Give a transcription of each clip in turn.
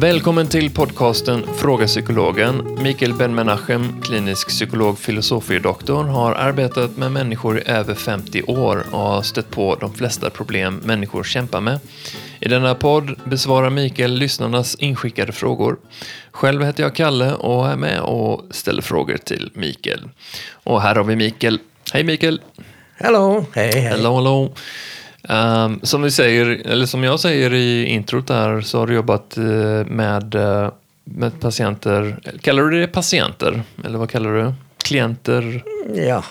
Välkommen till podcasten Fråga Psykologen. Mikael Ben-Menachem, klinisk psykolog, filosofie-doktor, har arbetat med människor i över 50 år och har stött på de flesta problem människor kämpar med. I denna podd besvarar Mikael lyssnarnas inskickade frågor. Själv heter jag Kalle och är med och ställer frågor till Mikael. Och här har vi Mikael. Hej Mikael! Hello, hej hej. Hello, hello. Um, som, vi säger, eller som jag säger i introt där så har du jobbat uh, med, uh, med patienter. Kallar du det patienter? Eller vad kallar du? Klienter? Ja,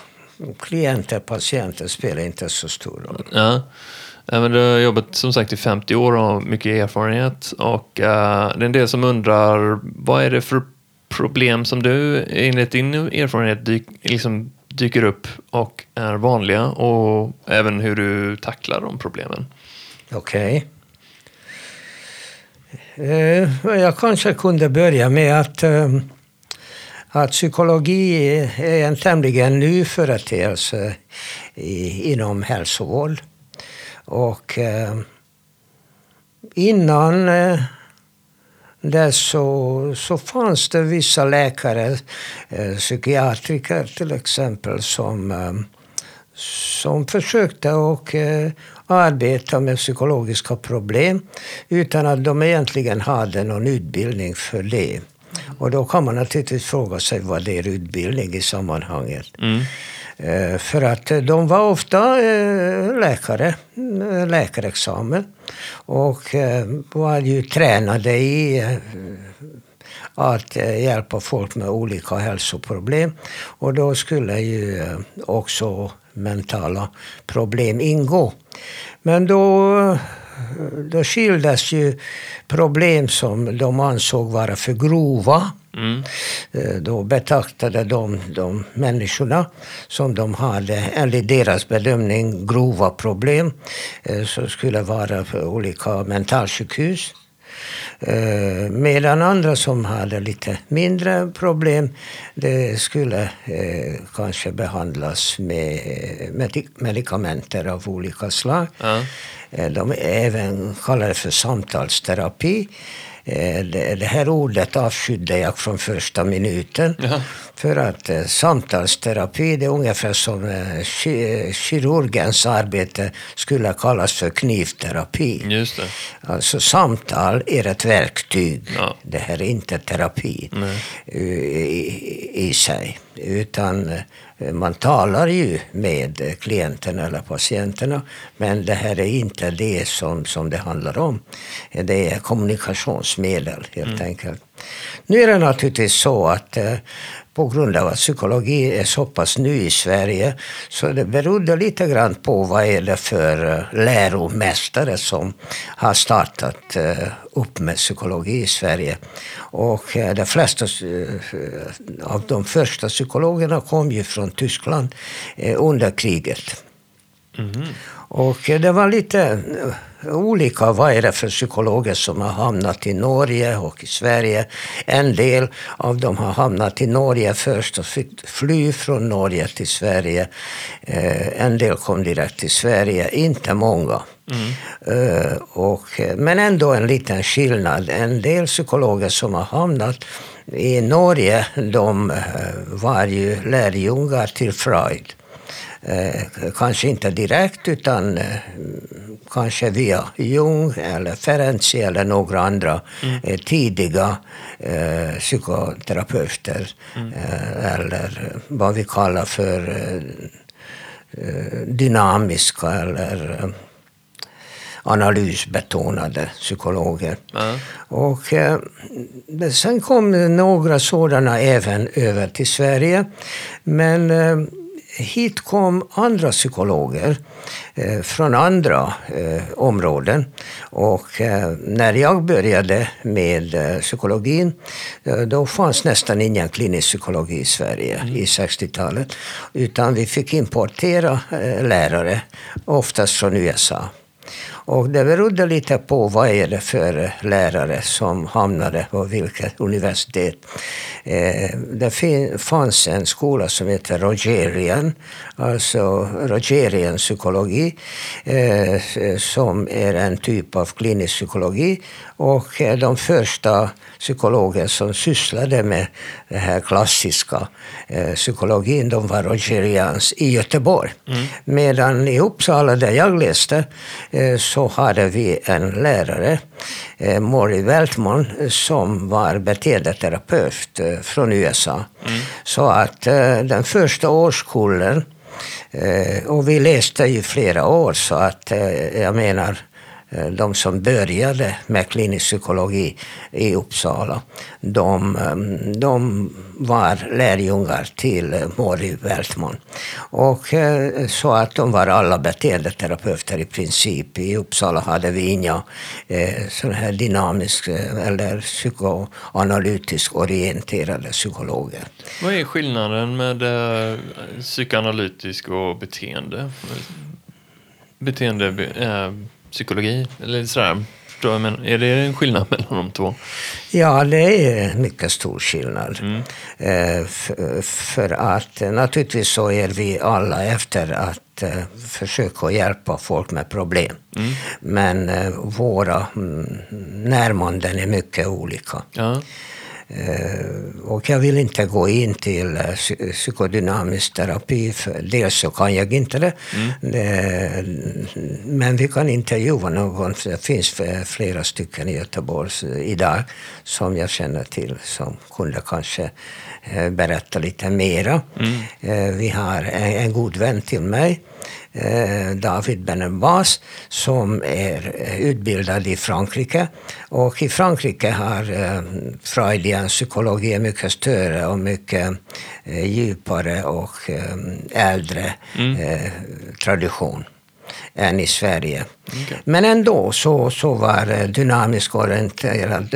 klienter, patienter spelar inte så stor roll. Ja. Men du har jobbat som sagt i 50 år och har mycket erfarenhet. Och uh, det är en del som undrar vad är det för problem som du enligt din erfarenhet liksom dyker upp och är vanliga och även hur du tacklar de problemen. Okej. Okay. Eh, jag kanske kunde börja med att, eh, att psykologi är en tämligen ny företeelse inom hälsovård. Och eh, innan eh, där så, så fanns det vissa läkare, eh, psykiatriker till exempel, som, eh, som försökte och eh, arbeta med psykologiska problem utan att de egentligen hade någon utbildning för det. Och då kan man naturligtvis fråga sig vad det är utbildning i sammanhanget. Mm. Eh, för att de var ofta eh, läkare, eh, läkarexamen. Och var ju tränade i att hjälpa folk med olika hälsoproblem. Och då skulle ju också mentala problem ingå. Men då då skildes ju problem som de ansåg vara för grova. Mm. Då betraktade de de människorna som de hade, enligt deras bedömning, grova problem. Eh, som skulle vara på olika mentalsjukhus. Eh, medan andra som hade lite mindre problem, det skulle eh, kanske behandlas med medikamenter av olika slag. Ja. Eh, de även kallar det för samtalsterapi. Eh, det här ordet avskydde jag från första minuten. Ja. För att eh, samtalsterapi det är ungefär som eh, kirurgens arbete skulle kallas för knivterapi. Just det. Alltså samtal är ett verktyg. Ja. Det här är inte terapi i, i, sig. Utan man talar ju med klienterna eller patienterna. Men det här är inte det som, som det handlar om. Det är kommunikationsmedel helt mm. enkelt. Nu är det naturligtvis så att eh, på grund av att psykologi är så pass ny i Sverige så det berodde lite grann på vad är det för eh, läromästare som har startat eh, upp med psykologi i Sverige. Och de flesta av de första psykologerna kom ju från Tyskland under kriget. Mm. Och det var lite olika vad är det för psykologer som har hamnat i Norge och i Sverige. En del av dem har hamnat i Norge först och fick fly från Norge till Sverige. Eh, en del kom direkt till Sverige, inte många. Mm. Och, men ändå en liten skillnad. En del psykologer som har hamnat i Norge, de var ju lärjungar till Freud. Eh, kanske inte direkt utan eh, kanske via Jung eller Ferenczi eller några andra mm. eh, tidiga psykoterapeuter. Mm. Eller vad vi kallar för dynamiska eller analysbetonade psykologer. Mm. Och, eh, sen kom några sådana även över till Sverige. Men eh, hit kom andra psykologer eh, från andra eh, områden. Och eh, när jag började med eh, psykologin, eh, då fanns nästan ingen klinisk psykologi i Sverige mm. i 60-talet. Utan vi fick importera eh, lärare, oftast från USA. Och det berodde lite på vad är det för lärare som hamnade på vilket universitet. Eh, det fanns en skola som heter Rogerian, alltså Rogerian psykologi, eh, som är en typ av klinisk psykologi. Och eh, de första psykologer som sysslade med den här klassiska psykologin, de var Rogerians i Göteborg. Mm. Medan i Uppsala, där jag läste, så hade vi en lärare, eh, Maury Weltman, som var beteendeterapeut eh, från USA. Mm. Så att eh, den första årskullen Eh, och vi läste ju flera år så att eh, jag menar Eh, de som började med klinisk psykologi i Uppsala, de, ehm, de var lärjungar till eh, Mori Weltman. Och eh, så att de var alla beteendeterapeuter i princip. I Uppsala hade vi inga sådana här dynamisk eller psykoanalytiskt orienterade psykologer. Vad är skillnaden med psykoanalytisk och beteende? Beteende psykologi? Eller sådär. Men är det en skillnad mellan de två? Ja, det är mycket stor skillnad. Mm. Eh, för att naturligtvis så är vi alla efter att eh, försöka hjälpa folk med problem. Mm. Men eh, våra mm, närmanden är mycket olika. Ja. Eh, och jag vill inte gå in till eh, psykodynamisk terapi, för dels så kan jag inte det. Mm. det men vi kan intervjua någon, det finns flera stycken i Göteborg idag som jag känner till som kunde kanske eh, berätta lite mera. Mm. Vi har en god vän till mig Eh, David Benembas som är eh, utbildad i Frankrike. Och i Frankrike har eh, Freudian psykologi mycket större och mycket djupare och äldre mm. tradition än i Sverige. Okay. Men ändå så, så var dynamisk orienterad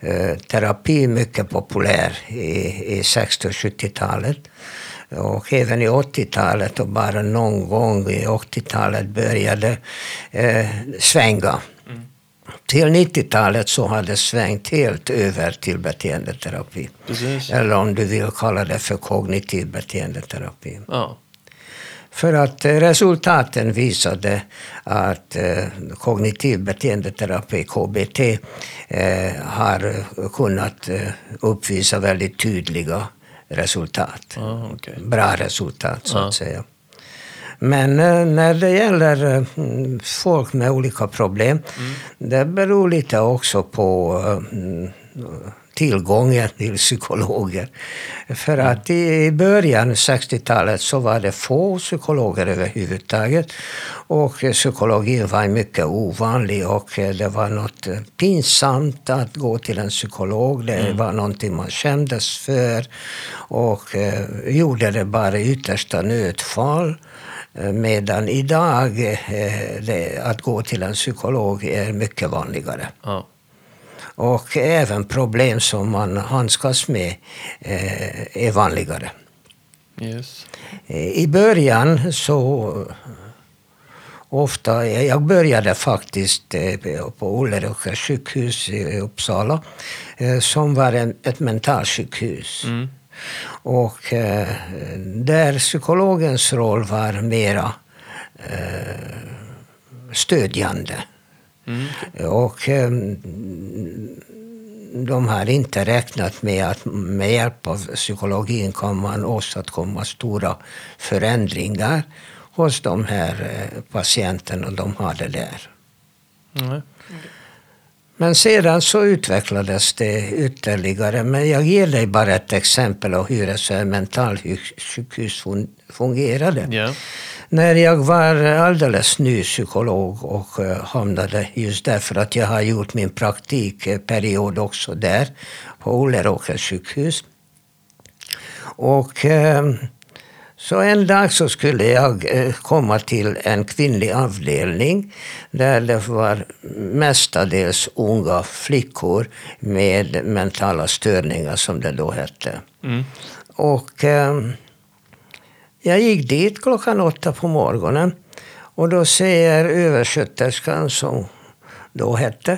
eh, terapi mycket populär i, i 60 och 70-talet. Och även i 80-talet och bara någon gång i 80-talet började eh, svänga. Mm. Till 90-talet så hade det svängt helt över till beteendeterapi. Precis. Eller om du vill kalla det för kognitiv beteendeterapi. Ja. För att eh, resultaten visade att eh, kognitiv beteendeterapi, KBT, eh, har kunnat uppvisa väldigt tydliga resultat. Ah, okay. Bra resultat, så ah. att säga. Men eh, när det gäller eh, folk med olika problem, mm. det beror lite också på eh, tillgången till psykologer. För att i början, 60-talet, så var det få psykologer överhuvudtaget. Och psykologin var mycket ovanlig och det var något pinsamt att gå till en psykolog. Det mm. var någonting man kändes för och eh, gjorde det bara i yttersta nödfall. Eh, medan idag eh, det, att gå till en psykolog är mycket vanligare. Ja. Och även problem som man handskas med eh, är vanligare. Yes. I början så ofta, jag började faktiskt eh, på Ulleråkers sjukhus i Uppsala eh, som var en, ett mentalsjukhus. Mm. Och där psykologens roll var mera stödjande. Mm. Och ehm, de har inte räknat med att med hjälp av psykologin kan man åstadkomma stora förändringar hos de här eh, patienterna de hade där. Mm. Men sedan så utvecklades det ytterligare. Men jag ger dig bara ett exempel av hur ett mentalsjukhus fungerade. Yeah. När jag var alldeles ny psykolog och eh, hamnade just därför att jag har gjort min praktikperiod också där på Ulleråkers sjukhus. Och eh, så en dag så skulle jag eh, komma till en kvinnlig avdelning där det var mestadels unga flickor med mentala störningar som det då hette. Mm. Och jag gick dit klockan åtta på morgonen. Och då säger översköterskan, som då hette.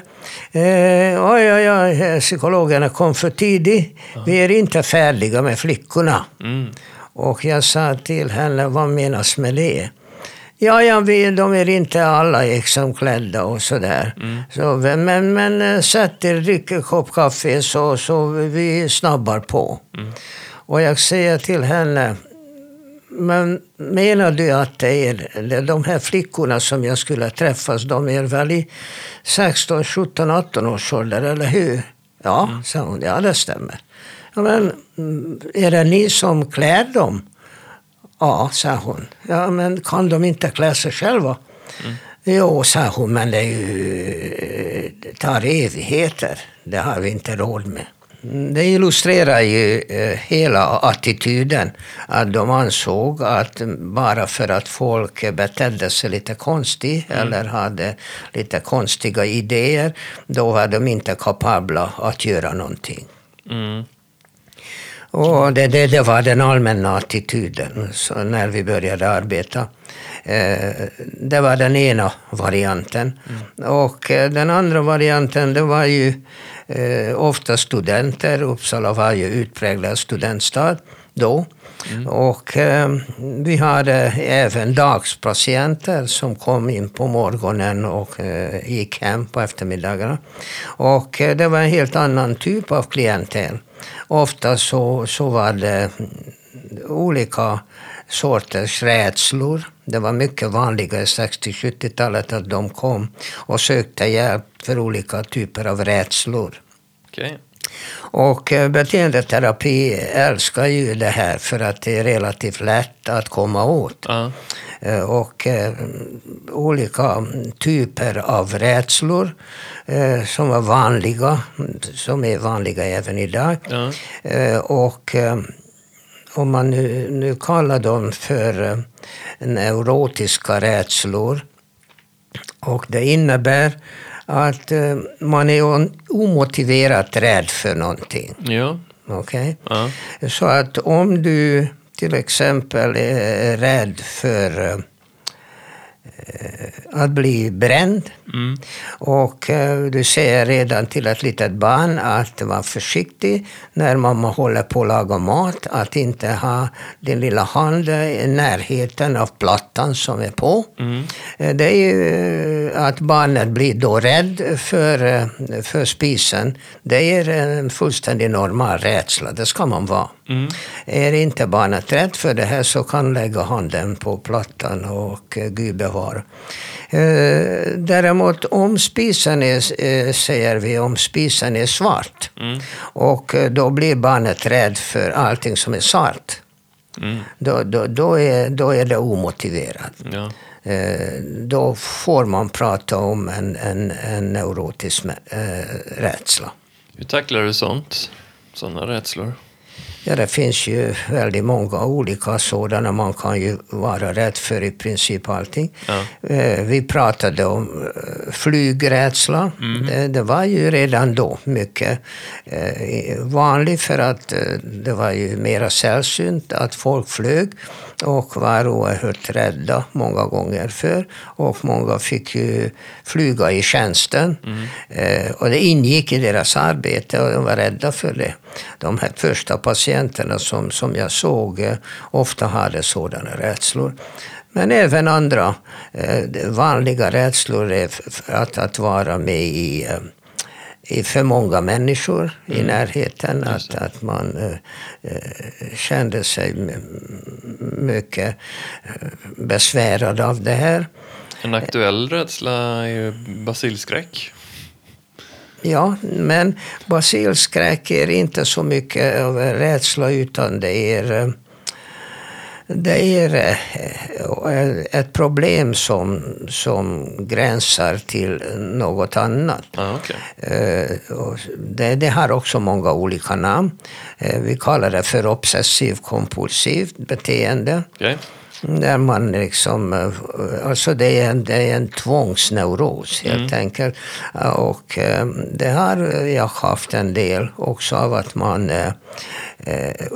Eh, oj, oj, oj, psykologerna kom för tidigt. Vi är inte färdiga med flickorna. Mm. Och jag sa till henne, vad menas med det? Ja, ja vi, de är inte alla liksom klädda och sådär. Så, men, men eh, sätt er, drick en kopp kaffe så, så vi snabbar på. Och jag säger till henne, men menar du att det är de här flickorna som jag skulle träffas, de är väl i 16, 17, 18 års ålder, eller hur? Ja, sa hon. Ja, det stämmer. Ja, men mm, är det ni som klär dem? Ja, sa hon. Ja, men kan de inte klä sig själva? Jo, sa hon, men det ju, det tar evigheter. Det har vi inte råd med. Mm, Det illustrerar ju eh, hela attityden. Att de ansåg att bara för att folk betedde sig lite konstigt eller hade lite konstiga idéer, då var de inte kapabla att göra någonting. Mm. Och det, det, det var den allmänna attityden så när vi började arbeta. Eh, det var den ena varianten. Och eh, den andra varianten, det var ju eh, ofta studenter. Uppsala var ju utpräglad studentstad då. Och eh, vi hade även dagspatienter som kom in på morgonen och eh, gick hem på eftermiddagarna. Och eh, det var en helt annan typ av klientel. Ofta så, så var det olika sorters rädslor. Det var mycket vanligare 60-70-talet att de kom och sökte hjälp för olika typer av rädslor. Okej. Och eh, beteendeterapi älskar ju det här för att det är relativt lätt att komma åt. Eh, Och eh, olika typer av rädslor eh, som var vanliga, som är vanliga även idag. Ja. Eh, och eh, om man nu, nu kallar dem för neurotiska rädslor. Och det innebär att eh, man är omotiverat rädd för någonting. Ja. Okej? Ja. Så att om du till exempel är rädd för eh, att bli bränd Mm. och eh, du säger redan till ett litet barn att vara försiktig när mamma håller på att laga mat, att inte ha din lilla hand i närheten av plattan som är på. Mm. Eh, Det är ju eh, att barnet blir då rädd för, eh, för spisen. Det är en fullständigt normal rädsla, det ska man vara. Mm. Är inte barnet rädd för det här så kan lägga handen på plattan och eh, Gud bevara. Eh, Däremot om spisen är, eh, säger vi, om spisen är svart Mm. och då blir barnet rädd för allting som är svart. Mm. Då, då, då, är, då är det omotiverat. Ja. Då får man prata om en, en, en neurotisk rädsla. Hur tacklar du sånt? Sådana rädslor? Ja, det finns ju väldigt många olika sådana. Man kan ju vara rädd för i princip allting. Ja. Eh, Vi pratade om eh, flygrädsla. Det, det var ju redan då mycket eh, vanligt för att det var ju mera sällsynt att folk flög och var oerhört rädda många gånger för. Och många fick ju flyga i tjänsten. Eh, Och det ingick i deras arbete och de var rädda för det. De här första patienterna som, som jag såg eh, ofta hade sådana rädslor. Men även andra eh, vanliga rädslor är att, att vara med i, eh, i för många människor i närheten. Att, att man eh, kände sig mycket besvärad av det här. En aktuell rädsla är ju basilskräck. Ja, men basilskräck är inte så mycket av rädsla utan det är, eh, det är eh, ett problem som, som gränsar till något annat. Ja, okej. Eh, Det, det har också många olika namn. Vi kallar det för obsessiv kompulsivt beteende. Okej. Där man liksom, eh, alltså det är en, det är en tvångsneuros helt mm. enkelt. Och eh, det har jag haft en del också av att man eh,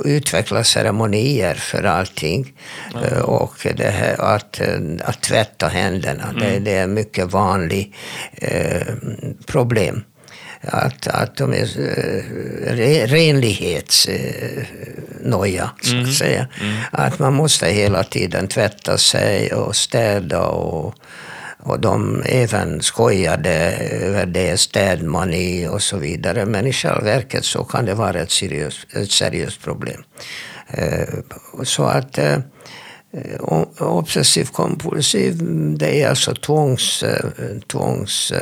utvecklar ceremonier för allting. Mm. Och det här, att, att tvätta händerna, mm. det, det, är mycket vanligt eh, problem att, att de är uh, renlighetsnoja, så att mm. säga. Mm. Att man måste hela tiden tvätta sig och städa och, och de även skojade över det, städmani och så vidare. Men i själva verket så kan det vara ett seriöst, ett seriöst problem. Uh, så att uh, obsessiv kompulsiv, det är alltså tvångs, tvångs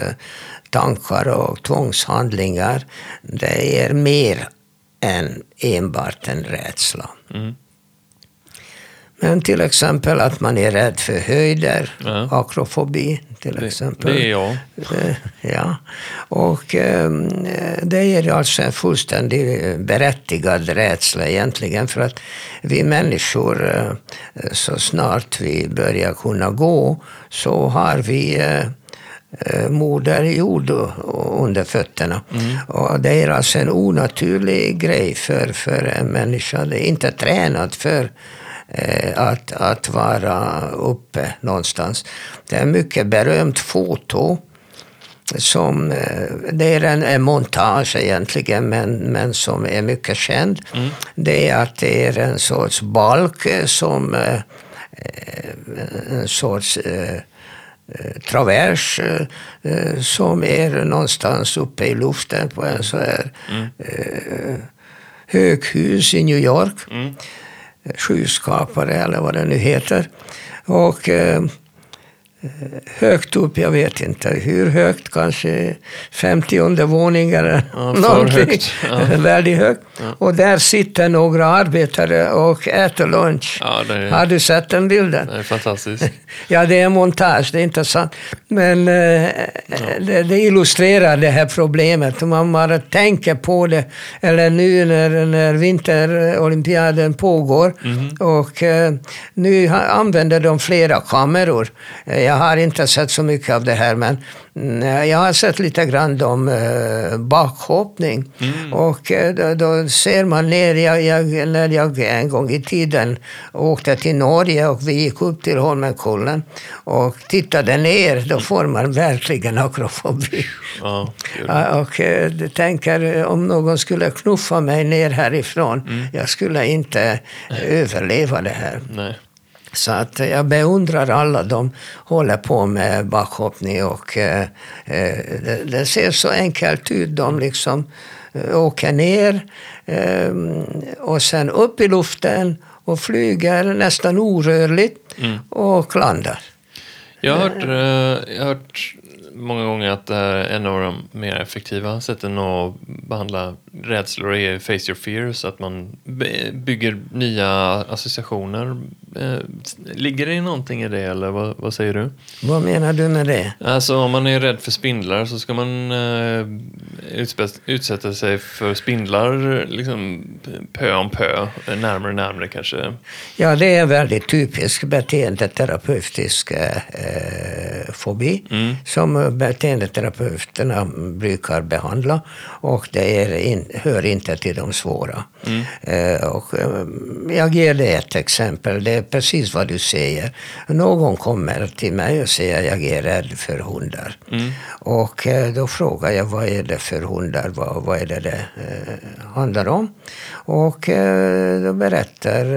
tankar och tvångshandlingar, det är mer än enbart en rädsla. Mm. Men till exempel att man är rädd för höjder, ja. akrofobi till exempel. Det, det är jag. Eh, ja. Och ehm, det är alltså en fullständigt berättigad rädsla egentligen för att vi människor, eh, så snart vi börjar kunna gå, så har vi Eh, moder jord under fötterna. Mm. Och det är alltså en onaturlig grej för, för en människa. Det är inte tränat för eh, att, att vara uppe någonstans. Det är ett mycket berömt foto som, eh, det är en, en montage egentligen, men, men som är mycket känd. Mm. Det är att det är en sorts balk som en sorts Eh, travers eh, eh, som är någonstans uppe i luften på en så här mm. höghus i New York. Mm. Skyskrapare eller vad det nu heter. Och högt upp, jag vet inte hur högt, kanske 50 våningen eller ja, någonting. Ja. Väldigt högt. Ja. Och där sitter några arbetare och äter lunch. Ja, är... Har du sett den bilden? Det är fantastiskt. ja, det är montage, det är inte sant. Men eh, det, det, illustrerar det här problemet. Man bara tänker på det. Eller nu när, när vinterolympiaden pågår mm. och eh, nu använder de flera kameror. Jag har inte sett så mycket av det här, men jag har sett lite grann om uh, bakhoppning. Mm. Och uh, då, då, ser man ner, jag, jag, när jag en gång i tiden åkte till Norge och vi gick upp till Holmenkollen och tittade ner, då får man verkligen akrofobi. Ja, och uh, tänker om någon skulle knuffa mig ner härifrån, mm. jag skulle inte överleva det här. Nej. Så att jag beundrar alla de håller på med bakhoppning och eh, eh, det, det, ser så enkelt ut. De liksom eh, åker ner eh, och sen upp i luften och flyger nästan orörligt mm. och landar. Jag har hört, eh, jag har hört många gånger att det här är en av de mer effektiva sätten att behandla rädslor är face your fears, att man bygger nya associationer. Eh, ligger det någonting i det eller vad, vad, säger du? Vad menar du med det? Alltså om man är rädd för spindlar så ska man uh, utsätta sig för spindlar liksom pö om pö, närmare och närmare kanske. Ja, det är väldigt typisk beteendeterapeutisk uh, fobi mm. som beteendeterapeuterna brukar behandla och det är in, hör inte till de svåra. Mm. Eh, och, eh, jag ger dig ett exempel. Det är precis vad du säger. Någon kommer till mig och säger att jag är rädd för hundar. Mm. Och eh, då frågar jag vad är det för hundar, vad, vad är det det eh, handlar om? Och eh, då berättar,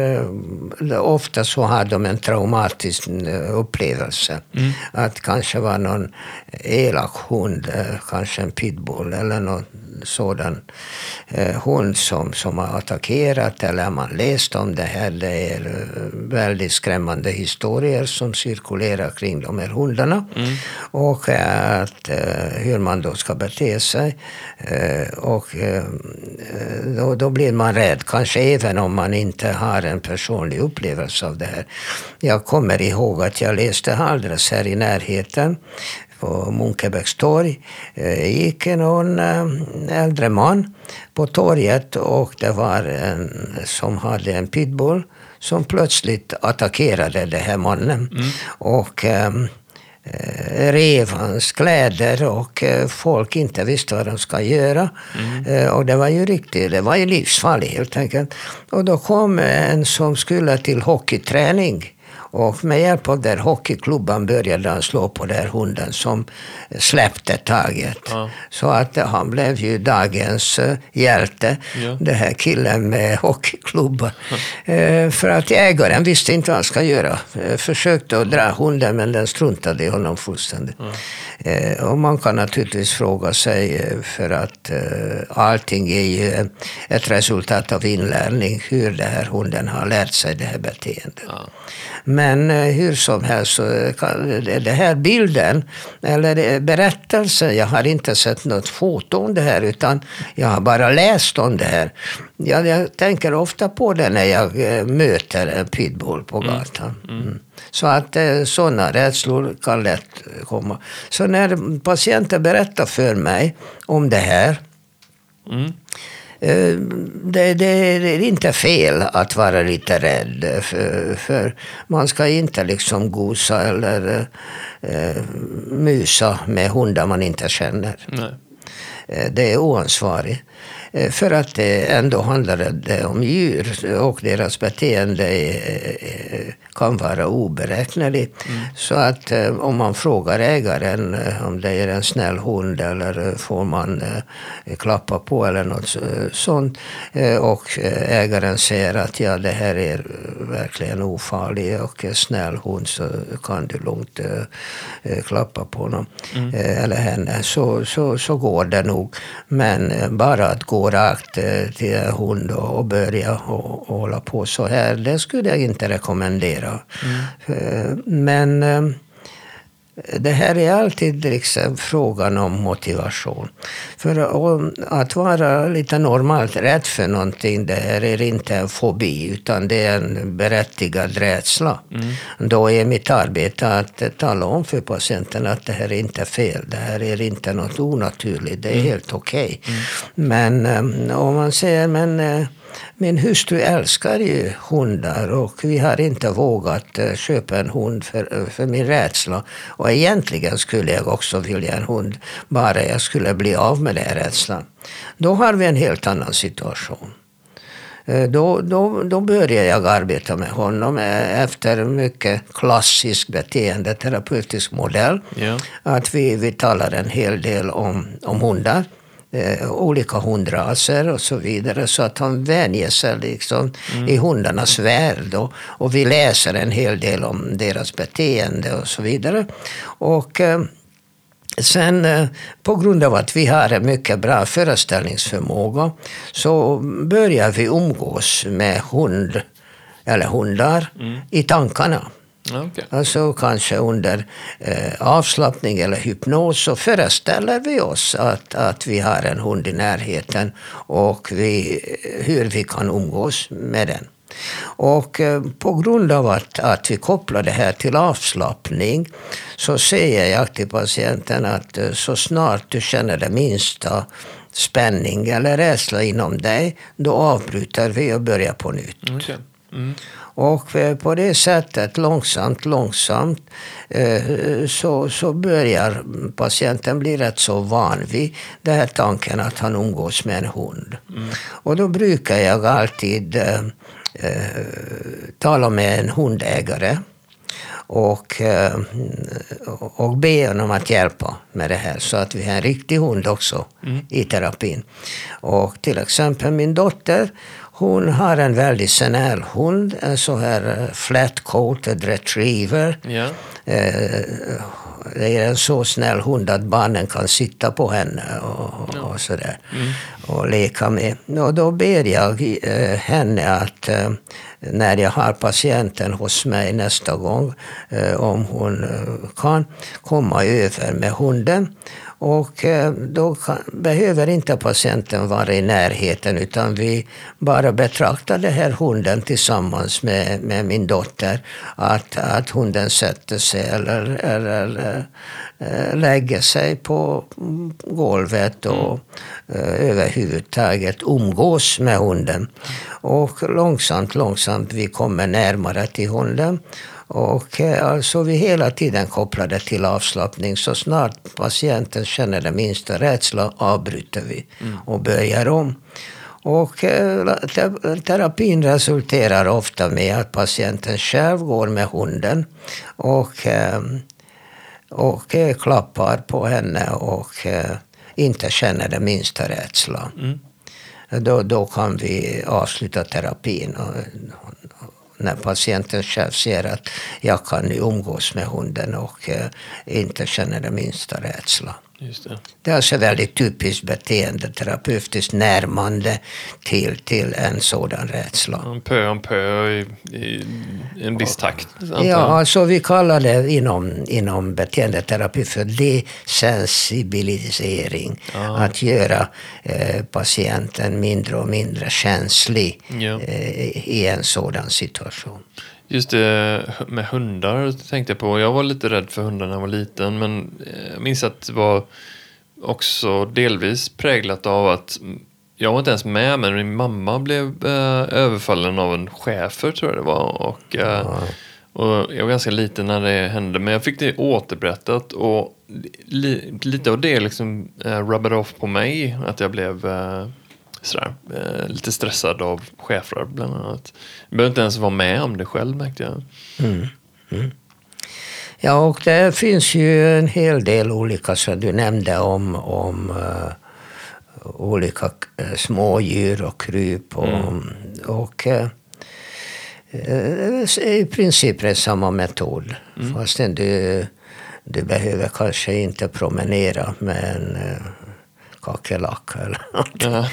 eh, ofta så har de en traumatisk eh, upplevelse. Mm. Att kanske var någon elak hund, eh, kanske en pitbull eller något sådan eh, hund som, som har attackerat eller man läst om det här. Det är eh, väldigt skrämmande historier som cirkulerar kring de här hundarna. Mm. Och att, eh, hur man då ska bete sig. Eh, och eh, då, då blir man rädd, kanske även om man inte har en personlig upplevelse av det här. Jag kommer ihåg att jag läste alldeles här i närheten på Munkebäcks torg eh, gick någon eh, äldre man på torget och det var en som hade en pitbull som plötsligt attackerade den här mannen. Och ehm, eh, rev hans kläder och folk inte visste vad de ska göra. Eh, och det var ju riktigt, det var ju livsfarligt helt enkelt. Och då kom en som skulle till hockeyträning. Och med hjälp av den hockeyklubban började han slå på den hunden som släppte taget. Ja. Så att han blev ju dagens eh, hjälte, Ja. den här killen med hockeyklubban. Eh, för att ägaren visste inte vad han ska göra. Eh, Försökte att dra hunden men den struntade i honom fullständigt. Eh, och man kan naturligtvis fråga sig, eh, för att eh, allting är ju ett resultat av inlärning, hur den här hunden har lärt sig det här beteendet. Men eh, hur som helst, så kan, det det här bilden, eller eh, berättelsen, jag har inte sett något foto om det här, utan jag har bara läst om det här. Jag, jag tänker ofta på det när jag eh, möter en pitbull på gatan. Mm. Så att eh, sådana rädslor kan lätt eh, komma. Så när patienten berättar för mig om det här, Mm. Eh, det, det är inte fel att vara lite rädd. För, för man ska inte liksom gosa eller eh, musa med hundar man inte känner. Nej. Eh, Det är oansvarigt. Eh, För att det ändå handlar det om djur och deras beteende eh, kan vara oberäkneligt. Så att eh, om man frågar ägaren eh, om det är en snäll hund eller eh, får man eh, klappa på eller något så- sånt eh, och eh, ägaren säger att ja, det här är verkligen ofarlig och snäll hund så kan du lugnt eh, eh, klappa på honom eh, eller henne så, så, så går det nog. Men eh, bara att gå rakt eh, till hund och, börja och, och hålla på så här, det skulle jag inte rekommendera. Eh, Men eh, det här är alltid liksom frågan om motivation. För att vara lite normalt rädd för någonting, det här är inte en fobi, utan det är en berättigad rädsla. Då är mitt arbete att tala om för patienten att det här är inte fel, det här är inte något onaturligt, det är helt okej. Men eh, om man säger, men eh, min hustru älskar ju hundar och vi har inte vågat eh, köpa en hund för, för min rädsla. Och egentligen skulle jag också vilja en hund, bara jag skulle bli av med den rädslan. Då har vi en helt annan situation. Eh, Då, då, då börjar jag arbeta med honom eh, efter mycket klassisk beteendeterapeutisk modell. Ja. Att vi, vi talar en hel del om, om hundar. Eh, olika hundraser och så vidare. Så att han vänjer sig liksom i hundarnas värld. Och, och vi läser en hel del om deras beteende och så vidare. Och eh, Sen eh, på grund av att vi har en mycket bra föreställningsförmåga så börjar vi umgås med hund eller hundar i tankarna. Okej. Alltså kanske under eh, avslappning eller hypnos så föreställer vi oss att, att vi har en hund i närheten och vi, hur vi kan umgås med den. Och eh, på grund av att, att vi kopplar det här till avslappning så säger jag till patienten att eh, så snart du känner det minsta spänning eller rädsla inom dig, då avbryter vi och börjar på nytt. Okej. Mm. Och eh, på det sättet, långsamt, långsamt, eh, så, så börjar patienten bli rätt så van vid den här tanken att han umgås med en hund. Och då brukar jag alltid eh, eh, tala med en hundägare och, och be honom att hjälpa med det här så att vi har en riktig hund också i terapin. Och till exempel min dotter, hon har en väldigt senil hund, en så här eh, flat-coated retriever. Ja. Eh, det är en så snäll hund att barnen kan sitta på henne och, och sådär. Och leka med. Och då ber jag eh, henne att när jag har patienten hos mig nästa gång, om hon kan, komma över med hunden Och eh, då behöver inte patienten vara i närheten utan vi bara betraktar den här hunden tillsammans med, med min dotter. Att, att hunden sätter sig eller, eller äh, lägger sig på golvet och äh, överhuvudtaget umgås med hunden. Och långsamt, långsamt vi kommer närmare till hunden. Och eh, alltså vi hela tiden kopplade till avslappning. Så snart patienten känner den minsta rädsla avbryter vi och börjar om. Och eh, terapin resulterar ofta med att patienten själv går med hunden och, eh, och klappar på henne och inte känner den minsta rädsla. Mm. Då, då kan vi avsluta terapin. Och, när patienten själv ser att jag kan nu umgås med hunden och eh, inte känner den minsta rädsla. Just det. det är alltså väldigt typiskt beteendeterapeutiskt närmande till, till en sådan rädsla. Pö om pö i, i en viss takt? Ja, alltså vi kallar det inom, inom beteendeterapi för desensibilisering. Ja. Att göra eh, patienten mindre och mindre känslig ja. eh, i en sådan situation. Just det med hundar tänkte jag på. Jag var lite rädd för hundar när jag var liten. Men jag minns att det var också delvis präglat av att jag var inte ens med men min mamma blev eh, överfallen av en schäfer tror jag det var. Och, eh, och jag var ganska liten när det hände men jag fick det återberättat och li, lite av det liksom eh, rubbade off på mig. Att jag blev eh, sådär, eh, lite stressad av chefer bland annat. Jag behöver inte ens vara med om det själv märkte jag. Mm. Mm. Ja, och det finns ju en hel del olika, som du nämnde om, om uh, olika uh, smådjur och kryp. Och, mm. och uh, i princip är samma metod. Mm. Fastän du, du behöver kanske inte promenera med en kackerlacka eller något. Ja,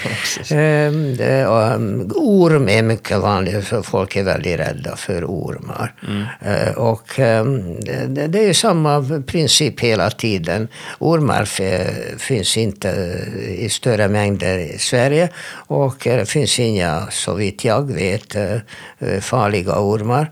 eh, um, orm är mycket vanligt, för folk är väldigt rädda för ormar. Mm. Eh, och um, det, det, är samma princip hela tiden. Ormar finns inte i större mängder i Sverige och det finns inga, så vitt jag vet, eh, farliga ormar.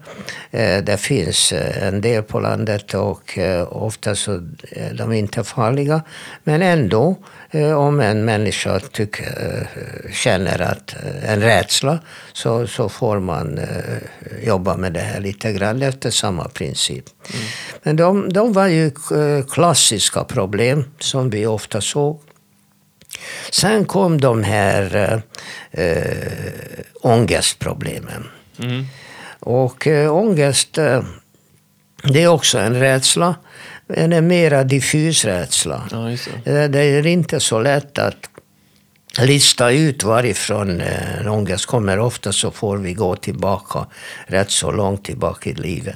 Eh, det finns en del på landet och ofta så är de inte farliga. Men ändå Eh, om en människa tycker, eh, känner att, eh, en rädsla så, så får man jobba med det här lite grann efter samma princip. Mm. Men de, de var ju klassiska problem som vi ofta såg. Sen kom de här äh, ångestproblemen. Mm. Och äh, ångest, äh, det är också en rädsla en mera diffus rädsla. Ja, det. det är inte så lätt att lista ut varifrån eh, en ångest kommer. Ofta så får vi gå tillbaka rätt så långt tillbaka i livet.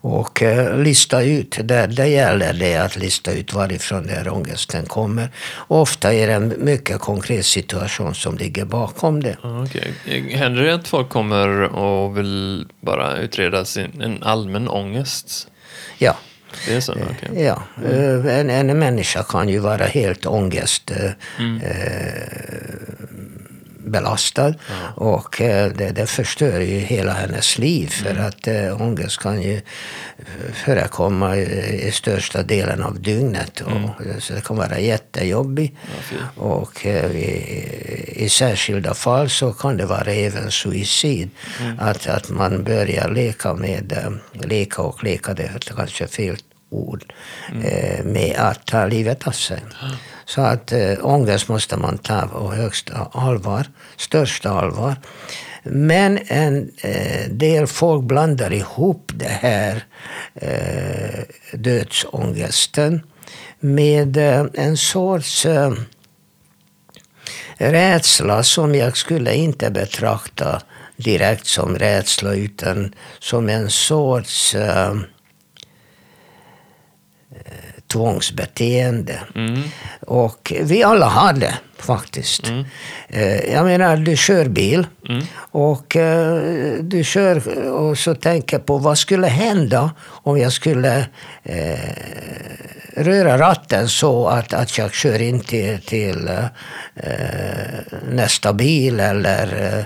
Och eh, lista ut, det, det gäller det att lista ut varifrån den här ångesten kommer. Ofta är det en mycket konkret situation som ligger bakom det. Okay. Händer det att folk kommer och vill bara utreda sin, en allmän ångest? Ja. Det är så? Okay. Ja. Mm. En, en människa kan ju vara helt ångest eh, mm. eh, belastad. Ja. Och eh, det, det förstör ju hela hennes liv. För mm. att äh, ångest kan ju förekomma i, i största delen av dygnet. Och, mm. Så det kan vara jättejobbigt. Ja, och i, i särskilda fall så kan det vara även suicid. Mm. Att, att man börjar leka med, leka och leka, det är kanske fel ord, mm. med att ta livet av sig. Så att äh, ångest måste man ta på högsta allvar, största allvar. Men en äh, del folk blandar ihop det här äh, dödsångesten med äh, en sorts äh, rädsla som jag skulle inte betrakta direkt som rädsla utan som en sorts äh, tvångsbeteende. Mm. Och vi alla har det faktiskt. Mm. Eh, jag menar, du kör bil mm. och eh, du kör och så tänker på vad skulle hända om jag skulle eh, röra ratten så att, att jag kör in till, till eh, nästa bil eller eh,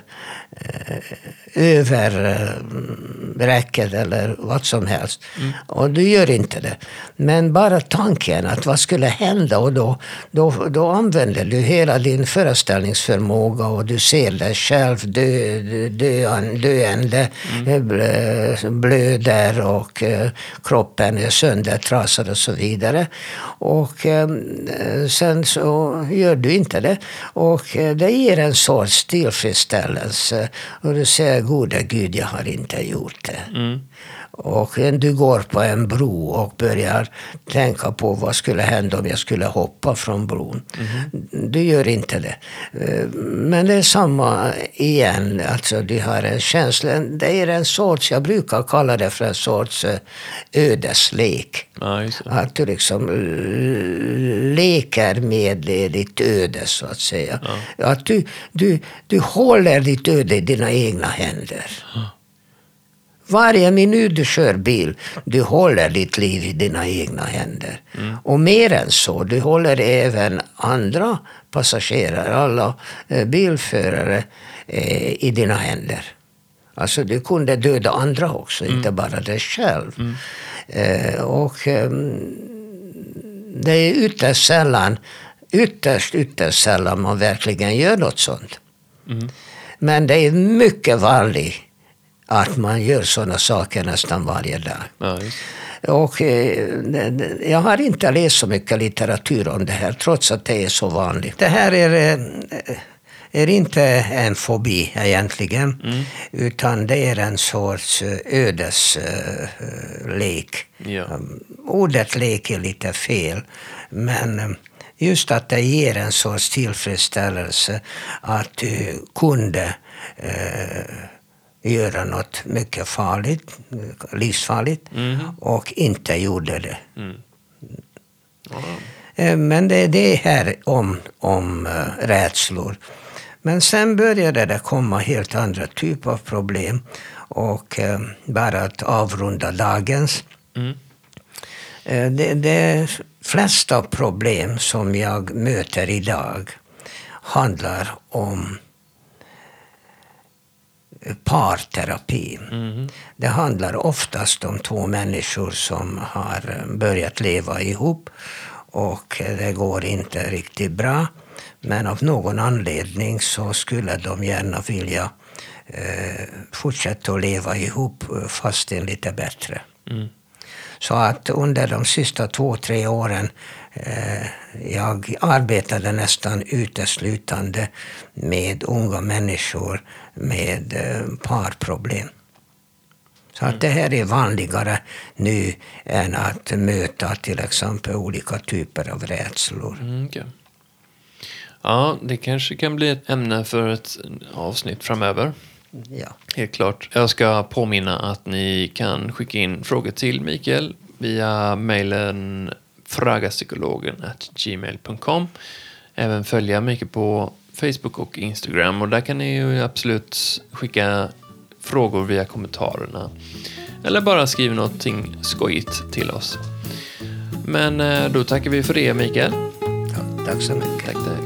över eh, räcket eller vad som helst. Mm. Och du gör inte det. Men bara tanken att vad skulle hända och då, då, då använder du hela din föreställningsförmåga och du ser dig själv dö, dö, döende, mm. blöder och eh, kroppen är söndertrasad och så vidare. Och eh, sen så gör du inte det. Och det ger en sorts tillfredsställelse. Och du säger gode Gud, jag har inte gjort det. Mm. Och du går på en bro och börjar tänka på vad skulle hända om jag skulle hoppa från bron. Mm. Du gör inte det. Eh, men det är samma igen, alltså du har en känsla. Det är en sorts, jag brukar kalla det för en sorts eh, ödeslek. Ja, att du liksom leker med ditt öde så att säga. Ja. Att du, du, du håller ditt öde i dina egna händer. Ja. Varje minut du kör bil, du håller ditt liv i dina egna händer. Mm. Och mer än så, du håller även andra passagerare, alla eh, bilförare, eh, i dina händer. Alltså du kunde döda andra också, mm. inte bara dig själv. Mm. Eh, och eh, det är ytterst sällan, ytterst, ytterst sällan man verkligen gör något sånt. Mm. Men det är mycket vanligt att man gör sådana saker nästan varje dag. Ja, och, eh, jag har inte läst så mycket litteratur om det här, trots att det är så vanligt. Det här är, eh, är inte en fobi egentligen, mm. utan det är en sorts eh, ödeslek. Ja. Um, ordet lek är lite fel, men just att det ger en sorts tillfredsställelse att du kunde eh, göra något mycket farligt, livsfarligt, mm. och inte gjorde det. Mm. Mm. Men det är det här om, om uh, rädslor. Men sen började det komma helt andra typer av problem. Och uh, bara att avrunda dagens. Mm. Det, det flesta problem som jag möter idag handlar om parterapi. Mm. Det handlar oftast om två människor som har börjat leva ihop och det går inte riktigt bra. Men av någon anledning så skulle de gärna vilja eh, fortsätta att leva ihop fast lite bättre. Mm. Så att under de sista två, tre åren jag arbetade nästan uteslutande med unga människor med eh, parproblem. Så att det här är vanligare nu än att möta till exempel olika typer av rädslor. Mm, okay. Ja, det kanske kan bli ett ämne för ett avsnitt framöver. Ja. Helt klart. Jag ska påminna att ni kan skicka in frågor till Mikael via mejlen fragapsykologen.gmail.com. Även följa Mikael på Facebook och Instagram och där kan ni ju absolut skicka frågor via kommentarerna. Eller bara skriva någonting skojigt till oss. Men eh, då tackar vi för det Mikael. Ja, tack så mycket. Tack, tack.